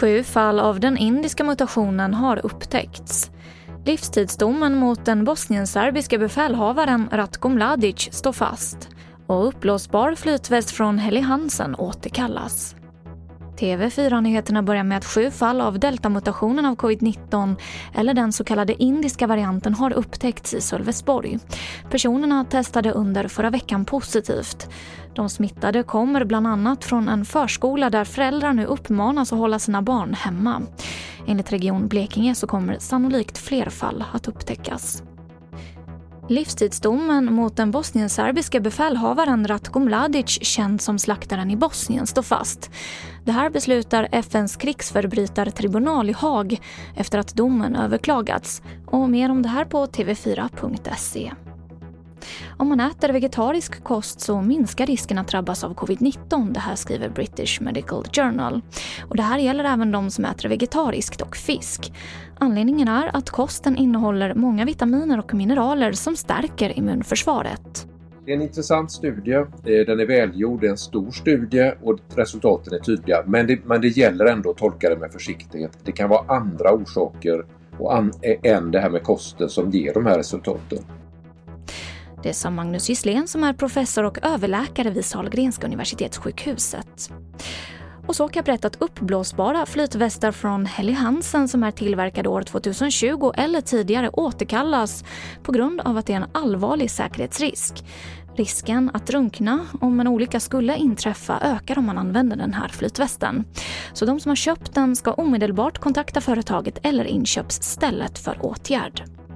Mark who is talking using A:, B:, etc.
A: Sju fall av den indiska mutationen har upptäckts. Livstidsdomen mot den bosnienserbiske befälhavaren Ratko Mladic står fast och uppblåsbar flytväst från Helly Hansen återkallas. TV4-nyheterna börjar med att sju fall av deltamutationen av covid-19 eller den så kallade indiska varianten har upptäckts i Sölvesborg. Personerna testade under förra veckan positivt. De smittade kommer bland annat från en förskola där föräldrar nu uppmanas att hålla sina barn hemma. Enligt Region Blekinge så kommer sannolikt fler fall att upptäckas. Livstidsdomen mot den bosnienserbiske befälhavaren Ratko Mladic, känd som slaktaren i Bosnien, står fast. Det här beslutar FNs krigsförbrytartribunal i Haag efter att domen överklagats. Och mer om det här på tv4.se. Om man äter vegetarisk kost så minskar risken att drabbas av covid-19. Det här skriver British Medical Journal. Och det här gäller även de som äter vegetariskt och fisk. Anledningen är att kosten innehåller många vitaminer och mineraler som stärker immunförsvaret.
B: Det är en intressant studie, eh, den är välgjord, det är en stor studie och resultaten är tydliga. Men det, men det gäller ändå att tolka det med försiktighet. Det kan vara andra orsaker och an, eh, än det här med kosten som ger de här resultaten.
A: Det sa Magnus Gisslén som är professor och överläkare vid Sahlgrenska universitetssjukhuset. Och så kan jag berätta att uppblåsbara flytvästar från Helly Hansen som är tillverkade år 2020 eller tidigare återkallas på grund av att det är en allvarlig säkerhetsrisk. Risken att drunkna om en olycka skulle inträffa ökar om man använder den här flytvästen. Så de som har köpt den ska omedelbart kontakta företaget eller inköpsstället för åtgärd.